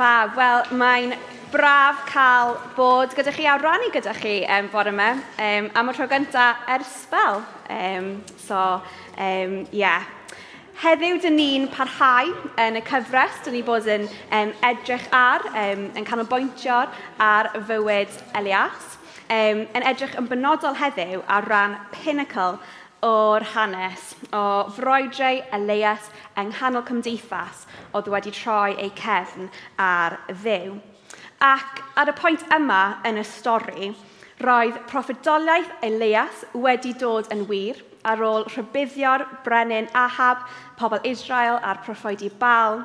Fab. Wel, mae'n braf cael bod gyda chi a rannu gyda chi um, bore yma um, am y tro gyntaf ers spel. Um, so, um, yeah. Heddiw, dyn ni'n parhau yn y cyfres. Dyn ni bod yn um, edrych ar, um, yn canolbwyntio ar fywyd Elias. Um, yn edrych yn benodol heddiw ar ran pinnacle o'r hanes o froedrau Elias yng nghanol cymdeithas oedd wedi troi ei cefn ar ddew. Ac ar y pwynt yma yn y stori, roedd proffedoliaeth Elias wedi dod yn wir ar ôl rhybuddio'r brenin Ahab, pobl Israel a'r proffwydi Baal,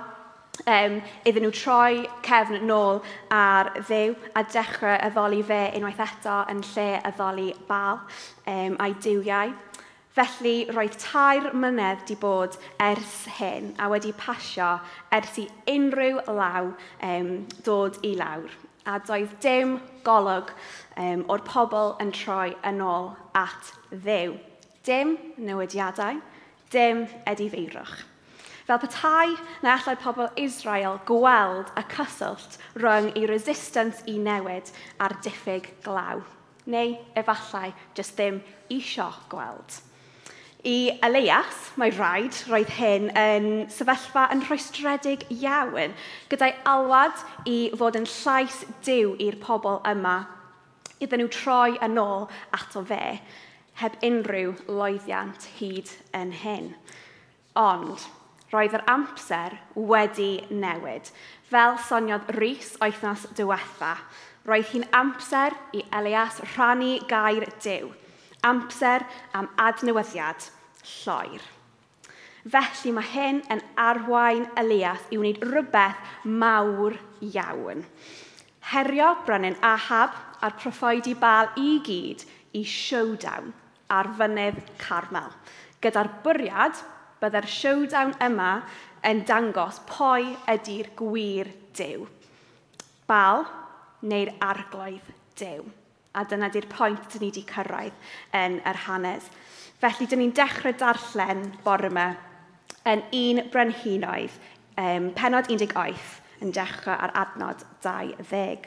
um, iddyn nhw troi cefn nôl ar ddew a dechrau addoli fe unwaith eto yn lle addoli Baal um, a'i diwiau. Felly, roedd tair mynedd di bod ers hyn a wedi pasio ers i unrhyw law um, dod i lawr. A doedd dim golwg um, o'r pobl yn troi yn ôl at ddew. Dim newidiadau, dim edifeirwch. Fel petai na allai pobl Israel gweld y cyswllt rhwng ei resistance i newid a'r diffyg glaw. Neu efallai jyst ddim isio gweld. I Elias, mae rhaid, roedd hyn yn sefyllfa yn rhoestredig iawn, gyda'i alwad i fod yn llais diw i'r pobl yma, iddyn nhw troi yn ôl ato fe, heb unrhyw loeddiant hyd yn hyn. Ond, roedd yr amser wedi newid. Fel soniodd Rhys oethnos diwetha, roedd hi'n amser i Elias rhannu gair diw. Amser am adnewyddiad – lloer. Felly mae hyn yn arwain Elias i wneud rhywbeth mawr iawn. Herio brenin Ahab a'r proffoedi Bal i gyd i showdown ar fynydd Carmel. Gyda'r bwriad, byddai'r showdown yma yn dangos pwy ydy'r gwir dew. Bal neu'r arglwydd dew. A dyna di'r pwynt dyn ni wedi cyrraedd yn yr hanes. Felly, dyn ni'n dechrau darllen bore yma yn un brenhinoedd, um, penod 18, yn dechrau ar adnod 20.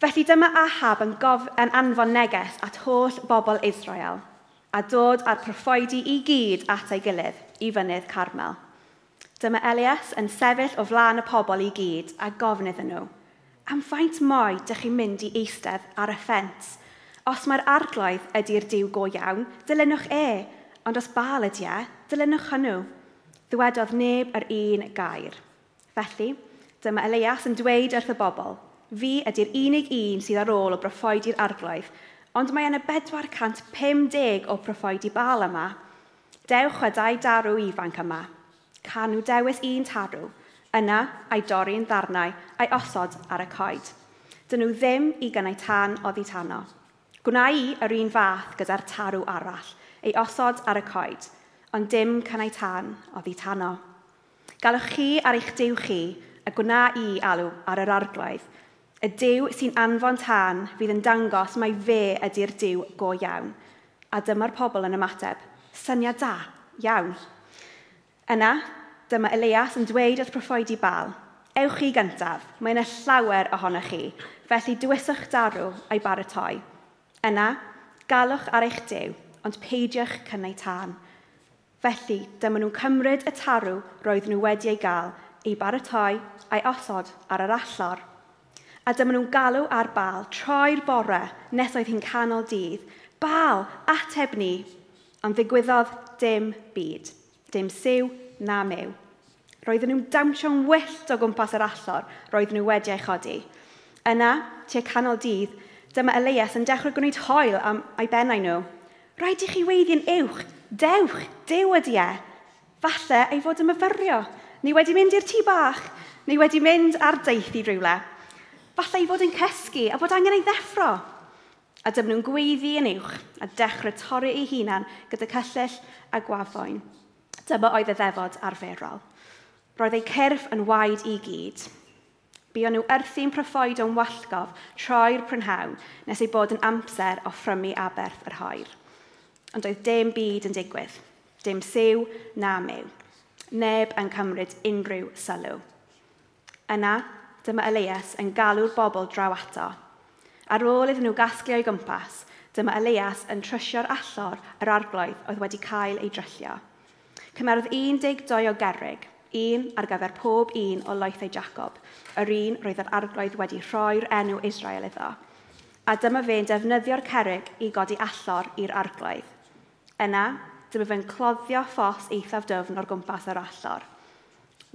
Felly dyma Ahab yn, gof, yn anfon neges at holl bobl Israel a dod a'r proffoedi i gyd at ei gilydd i fynydd Carmel. Dyma Elias yn sefyll o flaen y pobl i gyd a gofnydd nhw. Am faint mwy dych chi'n mynd i eistedd ar y ffens – Os mae'r arglwydd ydy'r diw go iawn, dilynwch e, ond os bal ydy e, dilynwch hwnnw. Ddywedodd neb yr un gair. Felly, dyma Elias yn dweud wrth y bobl, fi ydy'r unig un sydd ar ôl o broffoedi'r arglwydd, ond mae yna 450 o broffoedi bal yma. Dewch â dau darw ifanc yma. Can nhw dewis un tarw, yna a'i dorri'n ddarnau a'i osod ar y coed. Dyn nhw ddim i gynnau tan oddi tano. Gwna i yr un fath gyda'r tarw arall, ei osod ar y coed, ond dim cynnau tan oddi tano. Galwch chi ar eich dew chi, a gwna i alw ar yr arglwydd. Y dew sy'n anfon tan fydd yn dangos mai fe ydy'r dew go iawn. A dyma'r pobl yn ymateb. Syniad da, iawn. Yna, dyma Elias yn dweud wrth proffwydi bal, Ewch chi gyntaf, mae yna llawer ohonoch chi, felly dywyswch darw a'i baratoi. Yna, galwch ar eich dew, ond peidiwch cynnau tân. Felly, dyma nhw'n cymryd y tarw roedd nhw wedi ei gael ei baratoi a'i osod ar yr allor. A dyma nhw'n galw ar bal troi'r bore nes oedd hi'n canol dydd. Bal, ateb ni! Ond ddigwyddodd dim byd. Dim siw na mew. Roedden nhw'n dawnsio'n wyllt o gwmpas yr allor roedd nhw wedi ei chodi. Yna, tua canol dydd, Dyma Elias yn dechrau gwneud hoel am ei bennau nhw. Rhaid i chi weiddi'n uwch, dewch, dew ydi e. Falle ei fod yn myfyrio, neu wedi mynd i'r tŷ bach, neu wedi mynd ar deith i rywle. Falle ei fod yn cysgu a bod angen ei ddeffro. A dyma nhw'n gweiddi yn uwch a dechrau torri ei hunan gyda cyllill a gwafoen. Dyma oedd y ddefod arferol. Roedd ei cyrff yn waed i gyd buon nhw wrthi'n proffwyd o'n wallgof troi'r prynhawn nes ei bod yn amser o ffrymu aberth yr hoer. Ond oedd dim byd yn digwydd, dim siw na mew. Neb yn cymryd unrhyw sylw. Yna, dyma Elias yn galw'r bobl draw ato. Ar ôl iddyn nhw gasglu o'i gwmpas, dyma Elias yn trysio'r allor yr arglwydd oedd wedi cael ei dryllio. Cymerodd 12 o gerrig – un ar gyfer pob un o loethau Jacob, yr un roedd yr arglwydd wedi rhoi'r enw Israel iddo. A dyma fe'n defnyddio'r cerig i godi allor i'r arglwydd. Yna, dyma fe'n cloddio ffos eithaf dyfn o'r gwmpas yr allor.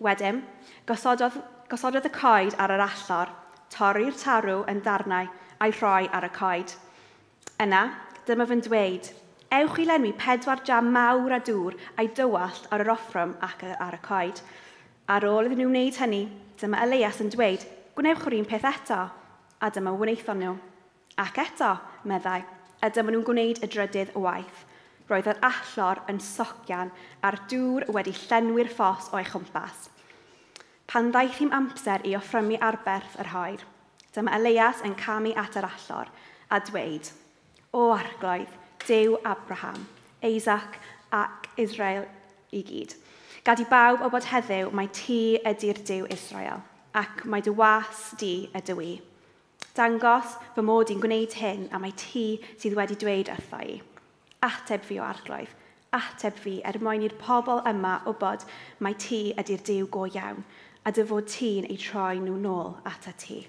Wedyn, gosododd, gosododd y coed ar yr allor, torri'r tarw yn darnau a'i rhoi ar y coed. Yna, dyma fe'n dweud, Ewch i lenwi pedwar jam mawr a dŵr a'i dywallt ar yr offrwm ac ar y coed. Ar ôl iddyn nhw wneud hynny, dyma Elias yn dweud, gwnewch yr un peth eto, a dyma wneithon nhw. Ac eto, meddai, a dyma nhw'n gwneud y drydydd waith. Roedd yr allor yn socian a'r dŵr wedi llenwi'r ffos o'i chwmpas. Pan ddaeth hi'n amser i offrymu arberth yr hoer, dyma Elias yn camu at yr allor a dweud, O arglwydd, Dew Abraham, Isaac ac Israel i gyd. Gad i bawb o bod heddiw mae ti ydy'r Dew Israel ac mae dy was di ydw i. Dangos fy mod i'n gwneud hyn a mae ti sydd wedi dweud wrtho i. Ateb fi o arglwydd, ateb fi er mwyn i'r pobl yma wybod mae ti ydy'r Dyw go iawn a dy fod ti'n ei troi nhw nôl ata ti.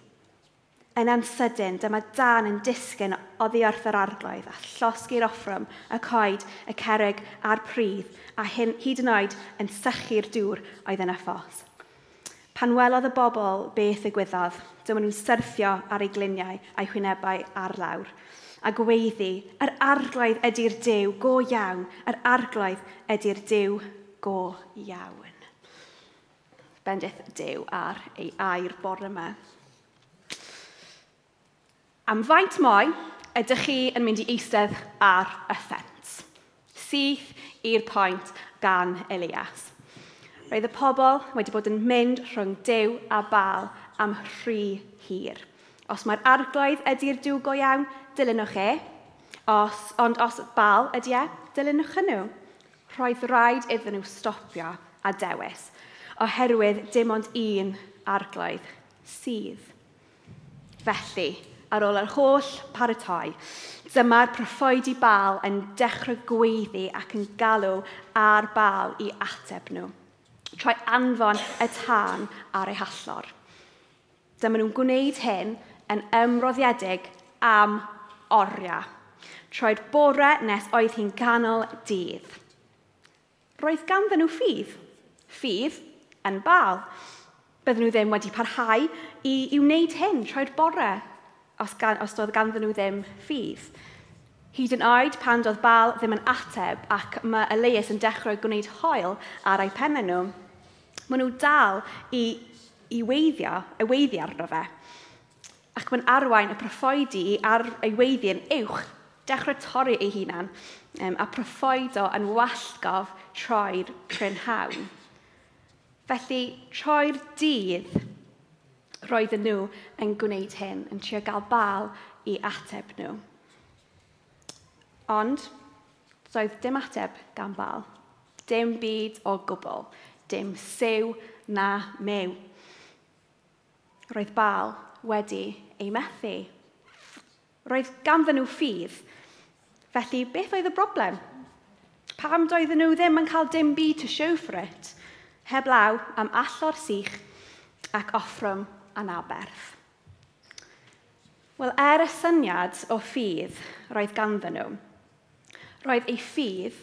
Yn ansydyn, dyma dan yn disgyn oddi wrth yr arglwydd a llosgu'r offrwm, y coed, y cerig a'r pridd, a hyn, hyd yn oed yn sychu'r dŵr oedd yn y ffos. Pan welodd y bobl beth ddigwyddodd, dyma nhw'n syrthio ar ei gliniau a'i hwynebau ar lawr, a gweiddi, yr arglwydd ydy'r dew go iawn, yr arglwydd ydy'r dew go iawn. Bendith dew ar ei air bore yma. Am faint mwy ydych chi yn mynd i eistedd ar y ffens? Syth i'r pwynt gan Elias. Roedd y pobl wedi bod yn mynd rhwng dew a bal am rhy hir. Os mae'r arglwydd ydy'r diw go iawn, dilynwch e. Os, ond os bal ydy e, dilynwch nhw. Roedd rhaid iddyn nhw stopio a dewis, oherwydd dim ond un arglwydd sydd. Felly, ar ôl yr holl paratoi, dyma'r proffoedi bal yn dechrau gweiddi ac yn galw ar bal i ateb nhw, Troi anfon y tân ar eu hallor. Dyma nhw'n gwneud hyn yn ymroddiedig am oriau, troi'r bore nes oedd hi'n ganol dydd. Roedd ganddyn nhw ffydd, ffydd yn bal. Bydden nhw ddim wedi parhau i, i wneud hyn troi'r bore os, gan, os doedd ganddyn nhw ddim ffydd. Hyd yn oed pan doedd bal ddim yn ateb ac mae Elias yn dechrau gwneud hoel ar eu pennau nhw, maen nhw dal i, i weiddio, y weiddi arno fe. Ac mae'n arwain y proffoedi ar ei weiddi yn uwch, dechrau torri ei hunan, um, a proffoedo yn wallgof troi'r prynhawn. Felly, troi'r dydd roedden nhw yn gwneud hyn, yn trio gael bal i ateb nhw. Ond, doedd dim ateb gan bal. Dim byd o gwbl. Dim sew na mew. Roedd bal wedi ei methu. Roedd ganddyn nhw ffydd. Felly, beth oedd y broblem? Pam doedden nhw ddim yn cael dim byd to show for it? Heblaw am allo'r sych ac offrwm anaberth. Wel, er y syniad o ffydd roedd ganddyn nhw, roedd ei ffydd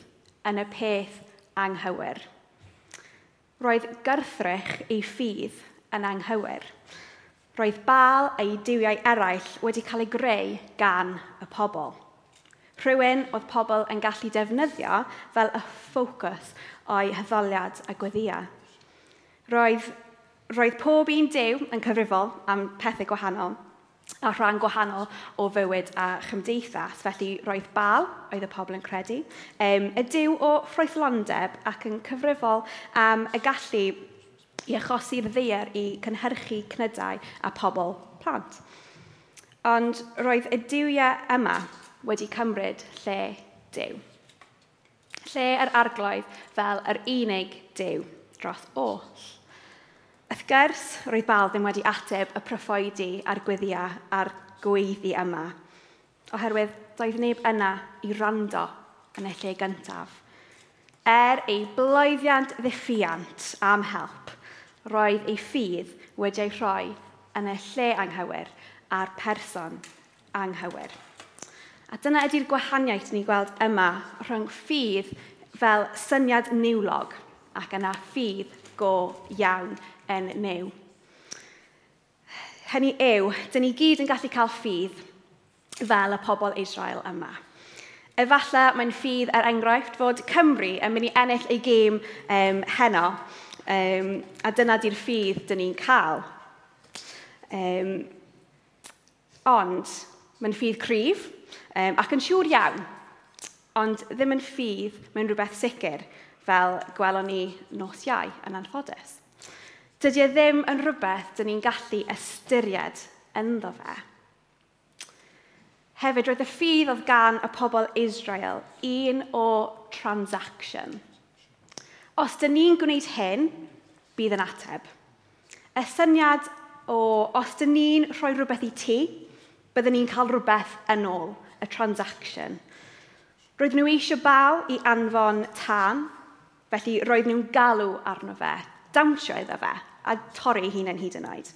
yn y peth anghywir. Roedd gyrthrych ei ffydd yn anghywir. Roedd bal ei diwiau eraill wedi cael ei greu gan y pobl. Rhywun oedd pobl yn gallu defnyddio fel y ffocws o'i hyddoliad a gweddia. Roedd Roedd pob un dew yn cyfrifol am pethau gwahanol a rhan gwahanol o fywyd a chymdeithas. Felly roedd bal, oedd y pobl yn credu, um, y dew o ffroethlondeb ac yn cyfrifol am y gallu i achosi'r ddeir i cynhyrchu cnydau a pobl plant. Ond roedd y diwiau yma wedi cymryd lle dew. Lle yr arglwydd fel yr unig dew dros oll. Wrth gwrs, roedd Baldwin wedi ateb y proffoedi a'r gwyddiau a'r gweiddi yma, oherwydd doedd neb yna i rando yn y lle gyntaf. Er ei bloeddiant ddiffiant am help, roedd ei ffydd wedi'i rhoi yn y lle anghywir a'r person anghywir. A dyna ydy'r gwahaniaeth ni gweld yma rhwng ffydd fel syniad niwlog ac yna ffydd go iawn yn new. Hynny yw, dyn ni gyd yn gallu cael ffydd fel y pobl Israel yma. Efallai mae'n ffydd er enghraifft fod Cymru yn mynd i ennill ei gêm um, heno, um, a dyna di'r ffydd dyn ni'n cael. Um, ond, mae'n ffydd cryf, um, ac yn siŵr iawn, ond ddim yn ffydd mewn rhywbeth sicr fel gwelon ni nos iau yn anffodus. Dydy e ddim yn rhywbeth dyn ni'n gallu ystyried ynddo fe. Hefyd, roedd y ffydd oedd gan y pobl Israel un o transaction. Os dyn ni'n gwneud hyn, bydd yn ateb. Y syniad o os dyn ni'n rhoi rhywbeth i ti, byddwn ni'n cael rhywbeth yn ôl, y transaction. Roedd nhw eisiau bal i anfon tan Felly roedd nhw'n galw arno fe, dawnsio iddo fe, a torri ei hun yn hyd yn oed.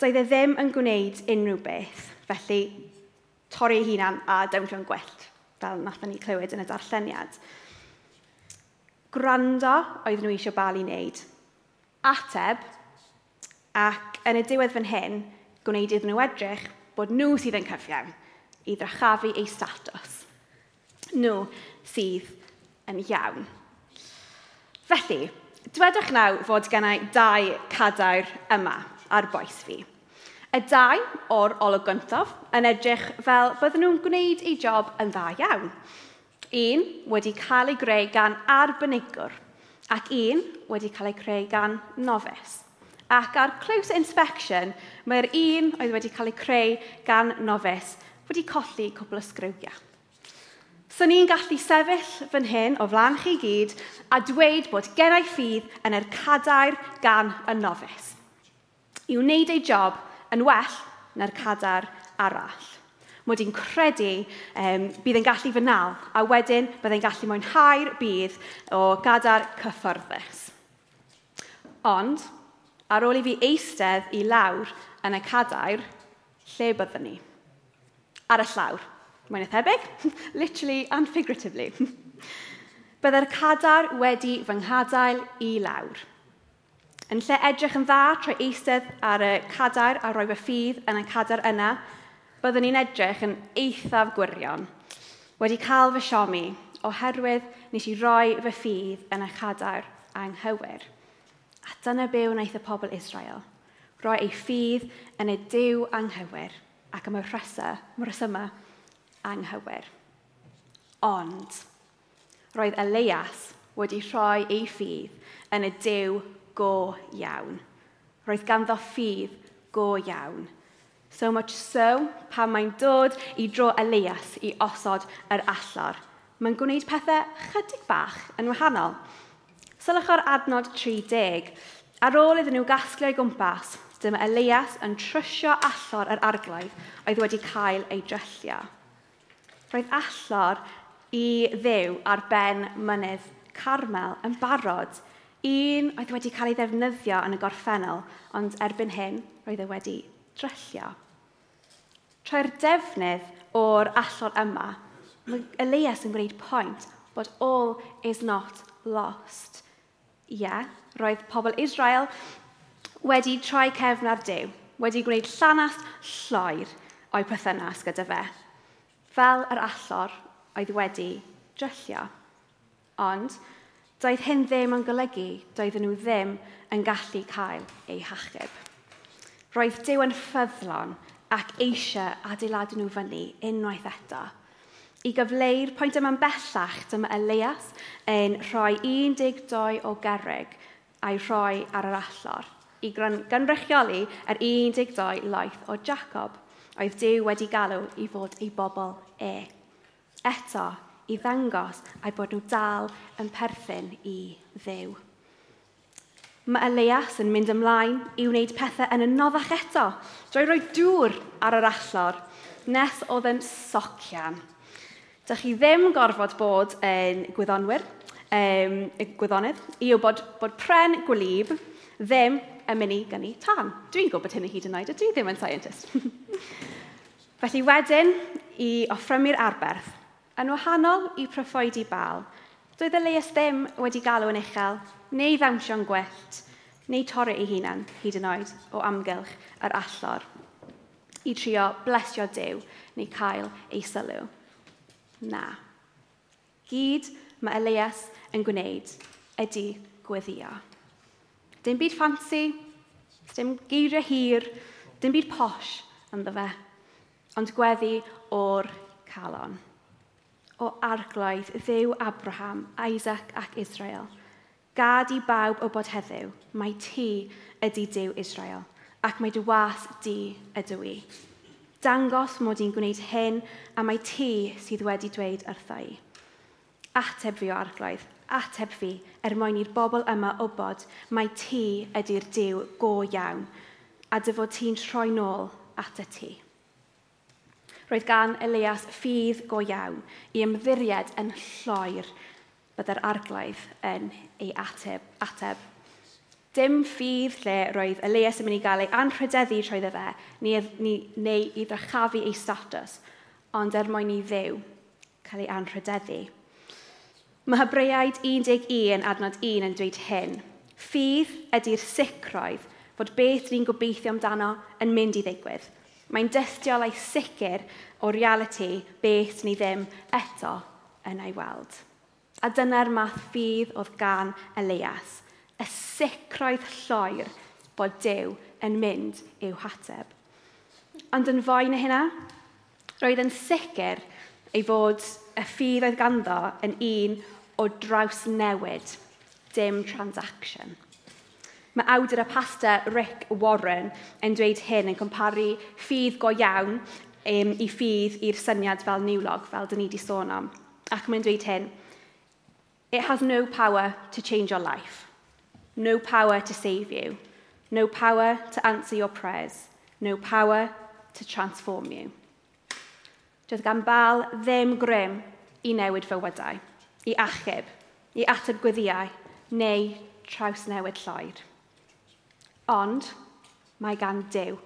Doedd e ddim yn gwneud unrhyw beth, felly torri ei hunan a dawnsio'n gwellt, fel nathon ni clywed yn y darlleniad. Gwrando oedd nhw eisiau bal i wneud. Ateb, ac yn y diwedd fan hyn, gwneud iddyn nhw edrych bod nhw sydd yn cyfiawn i ddrachafu eu status. Nhw sydd yn iawn. Felly, dwedwch nawr fod gennau dau cadair yma ar boes fi. Y dau o'r olwg gyntaf yn edrych fel bydden nhw'n gwneud eu job yn dda iawn. Un wedi cael ei greu gan arbenigwr ac un wedi cael ei creu gan nofus. Ac ar close inspection, mae'r un oedd wedi cael ei creu gan nofus wedi colli cwbl o sgriwiau. So ni'n gallu sefyll fan hyn o flan chi gyd a dweud bod gennau ffydd yn yr cadair gan y nofus. I wneud ei job yn well na'r cadair arall. Mod i'n credu um, bydd yn gallu fy nal, a wedyn byddai'n gallu mwynhau'r bydd o gadair cyffyrddus. Ond, ar ôl i fi eistedd i lawr yn y cadair, lle byddwn ni? Ar y llawr Mae'n eithebig, literally and figuratively. Byddai'r cadar wedi fy nghadael i lawr. Yn lle edrych yn dda trwy eistedd ar y cadar a roi fy ffydd yn y cadar yna, byddwn ni'n edrych yn eithaf gwirion. Wedi cael fy siomi, oherwydd nes i roi fy ffydd yn y cadar anghywir. A dyna be wnaeth y pobl Israel. Roi ei ffydd yn y diw anghywir ac am y rhesa, mae'r rhesymau anghywir. Ond, roedd Elias wedi rhoi ei ffydd yn y dew go iawn. Roedd ganddo ffydd go iawn. So much so, pan mae'n dod i dro Elias i osod yr allor, mae'n gwneud pethau chydig bach yn wahanol. Sylwch o'r adnod 30. Ar ôl iddyn nhw gasglu o'i gwmpas, dyma Elias yn trysio allor yr arglaidd oedd wedi cael ei dryllio roedd allor i ddew ar ben mynydd Carmel yn barod. Un oedd wedi cael ei ddefnyddio yn y gorffennol, ond erbyn hyn roedd e wedi dryllio. Troi'r defnydd o'r allor yma, mae Elias yn gwneud pwynt bod all is not lost. Ie, yeah, roedd pobl Israel wedi troi cefn ar Dyw, wedi gwneud llanast lloer o'i perthynas gyda fe fel yr allor oedd wedi dryllio. Ond, doedd hyn ddim yn golygu doedden nhw ddim yn gallu cael eu hachub. Roedd Dyw yn ffyddlon ac eisiau adeiladu nhw fyny unwaith eto. I gyfleu'r pwynt yma'n bellach, dyma Elias yn rhoi 12 o gerrig a'i rhoi ar yr allor i gynrychioli yr 12 laeth o Jacob oedd Dyw wedi galw i fod ei bobl e. Eto, i ddangos a'i bod nhw dal yn perthyn i ddew. Mae Elias yn mynd ymlaen i wneud pethau yn y noddach eto, drwy roi dŵr ar yr allor, nes oedd yn socian. Dych chi ddim gorfod bod yn gwyddonwyr, um, gwyddonydd, i wybod bod pren gwlyb ddim yn mynd i gynnu tan. Dwi'n gwybod hyn y hyd yn oed, a dwi ddim yn scientist. Felly wedyn, i offrymu'r arberth, yn wahanol i proffoedi bal, doedd y leis ddim wedi galw yn uchel, neu fewnsio'n gwellt, neu torri ei hunan hyd yn oed o amgylch yr allor i trio blesio Dyw neu cael ei sylw. Na. Gyd mae Elias yn gwneud ydy gweddio. Dim byd ffansi, dim geiriau hir, dim byd posh ynddo fe, ond gweddi o'r calon o arglwydd ddew Abraham, Isaac ac Israel. Gad i bawb o bod heddiw, mae ti ydy Dyw Israel, ac mae dy was di ydw i. Dangos mod i'n gwneud hyn, a mae ti sydd wedi dweud wrtha i. Ateb fi o arglwydd, ateb fi er mwyn i'r bobl yma wybod mae ti ydy'r Dyw go iawn a dy fod ti'n troi nôl at y ti. Roedd gan Elias ffydd go iawn i ymddiried yn lloer byddai'r arglaidd yn ei ateb. ateb. Dim ffydd lle roedd Elias yn mynd i gael ei anrhydeddu trwy ddefe neu i ddrechafu ei status, ond er mwyn i ddew cael ei anrhydeddu. Mae Hebreaid 11 adnod 1 yn dweud hyn. Ffydd ydy'r sicroedd fod beth ni'n gobeithio amdano yn mynd i ddigwydd. Mae'n dystiol ei sicr o reality beth ni ddim eto yn ei weld. A dyna'r math ffydd oedd gan Elias. Y sicroedd lloer bod Dyw yn mynd i'w hateb. Ond yn fwy na hynna, roedd yn sicr ei fod y ffydd oedd ganddo yn un o draws newid, dim transaction. Mae awdur y pasta Rick Warren yn dweud hyn yn comparu ffydd go iawn um, i ffydd i'r syniad fel niwlog, fel dyn ni wedi sôn am. Ac mae'n dweud hyn, It has no power to change your life, no power to save you, no power to answer your prayers, no power to transform you. Doedd gan bal ddim grym i newid fywydau i achub, i ateb gwyddiau neu trawsnewid lloer. Ond mae gan Dyw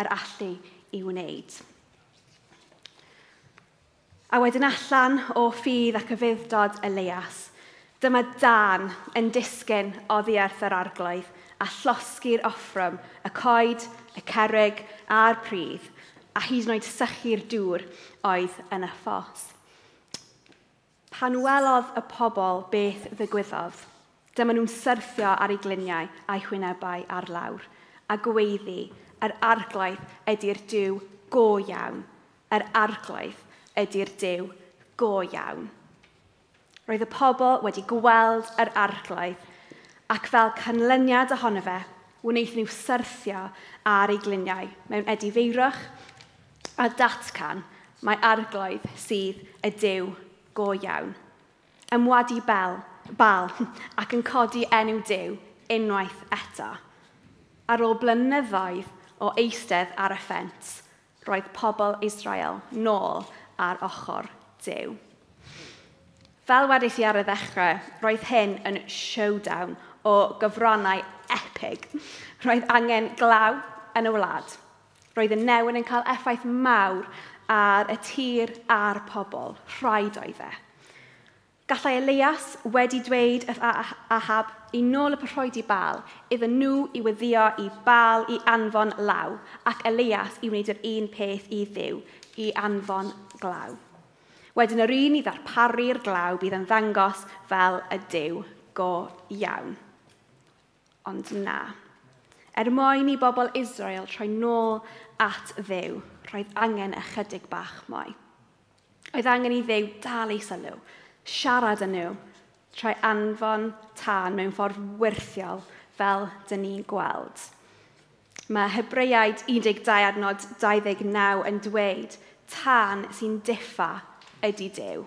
yr allu i wneud. A wedyn allan o ffydd ac yfuddod Elias, dyma Dan yn disgyn oddi erth yr arglwydd a llosgu'r offrwm, y coed, y cerig a'r pridd, a hyd yn oed sychu'r dŵr oedd yn y ffos. Pan welodd y pobl beth ddigwyddodd, dyma nhw'n syrthio ar ei gliniau a'i chwynebau ar lawr, a gweiddi, yr arglaidd ydy'r diw go iawn. Yr arglaidd ydy'r diw go iawn. Roedd y pobl wedi gweld yr arglaidd, ac fel canlyniad ohono fe, wnaeth nhw syrthio ar ei gliniau mewn edifeirwch a datcan mae arglwydd sydd y diw go iawn. Ymwadu bel, bal ac yn codi enw diw unwaith eto. Ar ôl blynyddoedd o eistedd ar y ffens, roedd pobl Israel nôl ar ochr diw. Fel wedys i ar y ddechrau, roedd hyn yn showdown o gyfrannau epig. Roedd angen glaw yn y wlad. Roedd y newyn yn cael effaith mawr ar y tir a'r pobl. Rhaid oedd e. Gallai Elias wedi dweud wrth Ahab i nôl y proedi bal, iddyn nhw i weddio i bal i anfon law, ac Elias i wneud yr un peth i ddiw, i anfon glaw. Wedyn yr un i ddarparu'r glaw bydd yn ddangos fel y diw go iawn. Ond na. Er mwyn i bobl Israel troi nôl at ddiw, roedd angen ychydig bach mwy. Oedd angen i ddew dal ei sylw, siarad yn nhw, troi anfon tân mewn ffordd wirthiol fel dyn ni'n gweld. Mae Hebreiaid 12 adnod 29 yn dweud tân sy'n diffa ydy Dyw.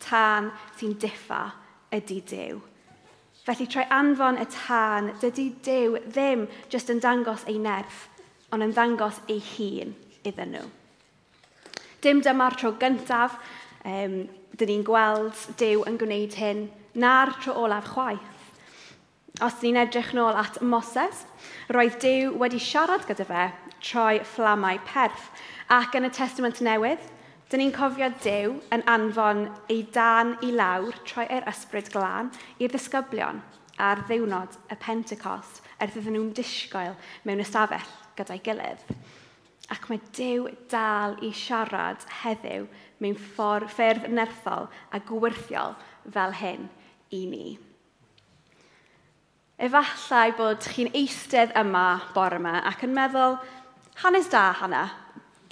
Tân sy'n diffa ydy Dyw. Felly troi anfon y tân, dydy Dyw ddim jyst yn dangos ei nerth, ond yn dangos ei hun iddyn nhw. Dim dyma'r tro gyntaf um, dyn ni'n gweld Dyw yn gwneud hyn, na'r tro olaf chwaith. Os ni'n edrych nôl at Moses, roedd Dyw wedi siarad gyda fe troi fflamau perth, ac yn y Testament Newydd, dyn ni'n cofio Dyw yn anfon ei dan i lawr troi yr ysbryd glân i'r ddisgyblion ar ddiwrnod y Pentecost, er iddyn nhw'n disgoel mewn ystafell gyda'i gilydd ac mae Dyw dal i siarad heddiw mewn ffordd ffyrdd nerthol a gwirthiol fel hyn i ni. Efallai bod chi'n eistedd yma bore yma ac yn meddwl, hanes da hana,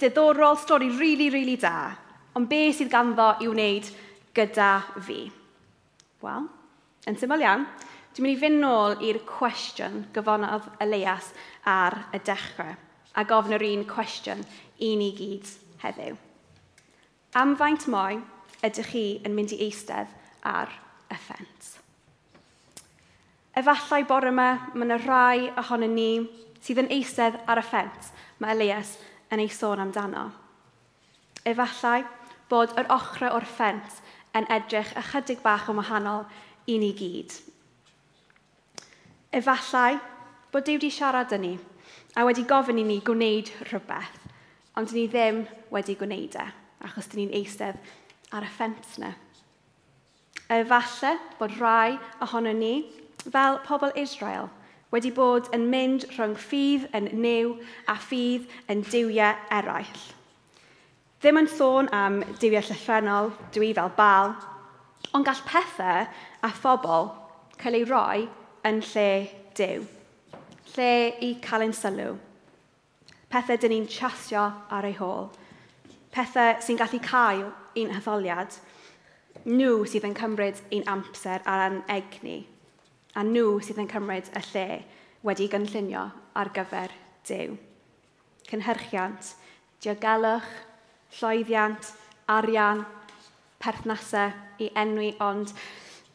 diddorol, stori rili, really, rili really da, ond be sydd ganddo i wneud gyda fi? Wel, yn syml iawn, dwi'n mynd i fynd nôl i'r cwestiwn gyfonodd Elias ar y dechrau a gofyn yr un cwestiwn i ni gyd heddiw. Am faint mwy ydych chi yn mynd i eistedd ar y ffens? Efallai bore yma, mae yna rhai ohono ni sydd yn eistedd ar y ffens mae Elias yn ei sôn amdano. Efallai bod yr ochrau o'r ffens yn edrych ychydig bach yn wahanol i ni gyd. Efallai bod Dyw wedi siarad yn ni a wedi gofyn i ni gwneud rhywbeth, ond ni ddim wedi gwneud e, achos dyn ni'n eistedd ar y ffens yna. Efallai bod rai ohono ni, fel pobl Israel, wedi bod yn mynd rhwng ffydd yn new a ffydd yn diwiau eraill. Ddim yn sôn am diwiau llythrenol, dwi fel bal, ond gall pethau a phobl cael ei roi yn lle diw lle i cael ein sylw. Pethau dyn ni'n chasio ar ei hôl. Pethau sy'n gallu cael un hyddoliad. Nhw sydd yn cymryd un amser ar ein egni. A nhw sydd yn cymryd y lle wedi gynllunio ar gyfer Dyw. Cynhyrchiant, diogelwch, lloeddiant, arian, perthnasau i enwi ond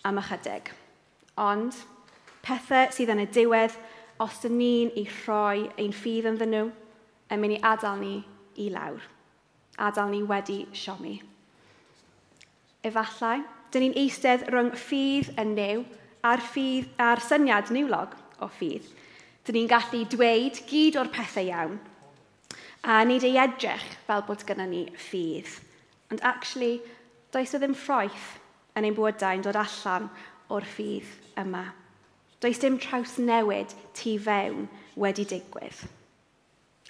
am ychydig. Ond pethau sydd yn y diwedd os dyn ni'n ei rhoi ein ffydd yn nhw, yn mynd i adael ni i lawr. Adael ni wedi siomi. Efallai, dyn ni'n eistedd rhwng ffydd yn new a'r, ffydd, a'r syniad niwlog o ffydd. Dyn ni'n gallu dweud gyd o'r pethau iawn a nid ei edrych fel bod gyda ni ffydd. Ond actually, does o ddim ffroeth yn ein bwydau'n dod allan o'r ffydd yma. Does dim traws newid tu fewn wedi digwydd.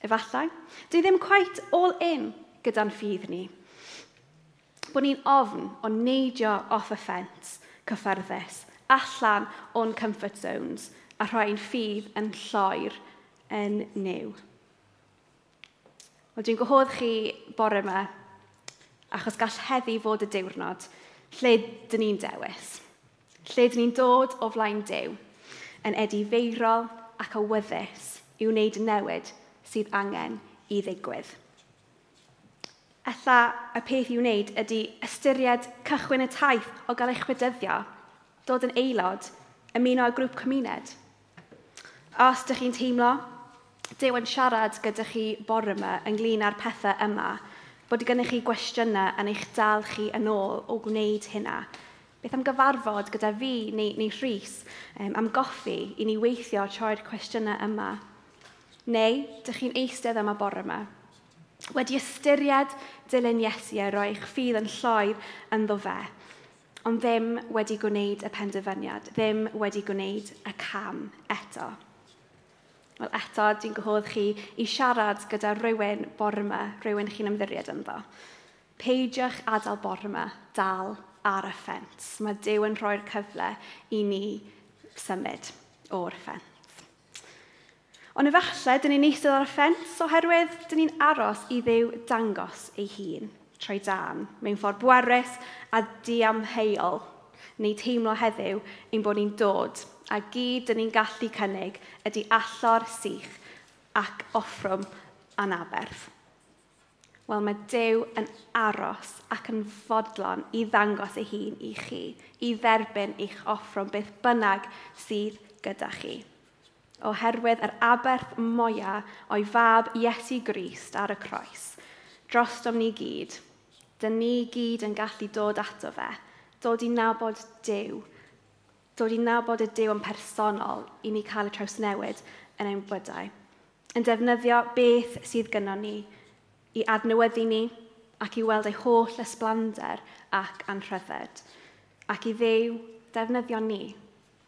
Efallai, dwi ddim quite all in gyda'n ffydd ni. Bod ni'n ofn o neidio off y ffens cyffyrddus, allan o'n comfort zones, a rhoi'n ffydd yn lloer yn new. Wel, dwi'n gwahodd chi bore yma, achos gall heddi fod y diwrnod, lle dyn ni'n dewis. Lle dyn ni'n dod o flaen dew yn edifeirol ac awyddus i wneud newid sydd angen i ddigwydd. Ella y peth i wneud ydy ystyried cychwyn y taith o gael eich chwedyddio, dod yn aelod, ymuno â grŵp cymuned. Os ydych chi'n teimlo, Dyw yn siarad gyda chi bore yma ynglyn â'r pethau yma, bod gennych chi gwestiynau yn eich dal chi yn ôl o gwneud hynna beth am gyfarfod gyda fi neu, neu Rhys um, am goffi i ni weithio troi'r cwestiynau yma? Neu, dych chi'n eistedd yma bore yma? Wedi ystyried dilyn Iesu a roi eich ffydd yn lloer yn ddo fe, ond ddim wedi gwneud y penderfyniad, ddim wedi gwneud y cam eto. Wel, eto, dwi'n gwahodd chi i siarad gyda rhywun bore yma, rhywun chi'n ymddiried ynddo. Peidiwch adael bore yma, dal ar y ffens. Mae Dyw yn rhoi'r cyfle i ni symud o'r ffens. Ond efallai, dyn ni'n eistedd ar y ffens oherwydd dyn ni'n aros i ddew dangos ei hun trwy dan mewn ffordd bwerus a diamheuol neu teimlo heddiw ein bod ni'n dod a gyd dyn ni'n gallu cynnig ydy allor sych ac offrwm anaberth. Wel, mae Dyw yn aros ac yn fodlon i ddangos ei hun i chi, i dderbyn eich offro'n beth bynnag sydd gyda chi. Oherwydd yr aberth moia o'i fab Iesu Grist ar y croes, drostom ni gyd, dyn ni gyd yn gallu dod ato fe, dod i nabod Dyw, dod i nabod y Dyw yn personol i ni cael y trawsnewid yn ein bydau, yn defnyddio beth sydd gynnon ni, i adnewyddu ni ac i weld ei holl ysblander ac anrhydded, ac i ddew defnyddio ni,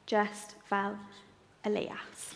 just fel Elias.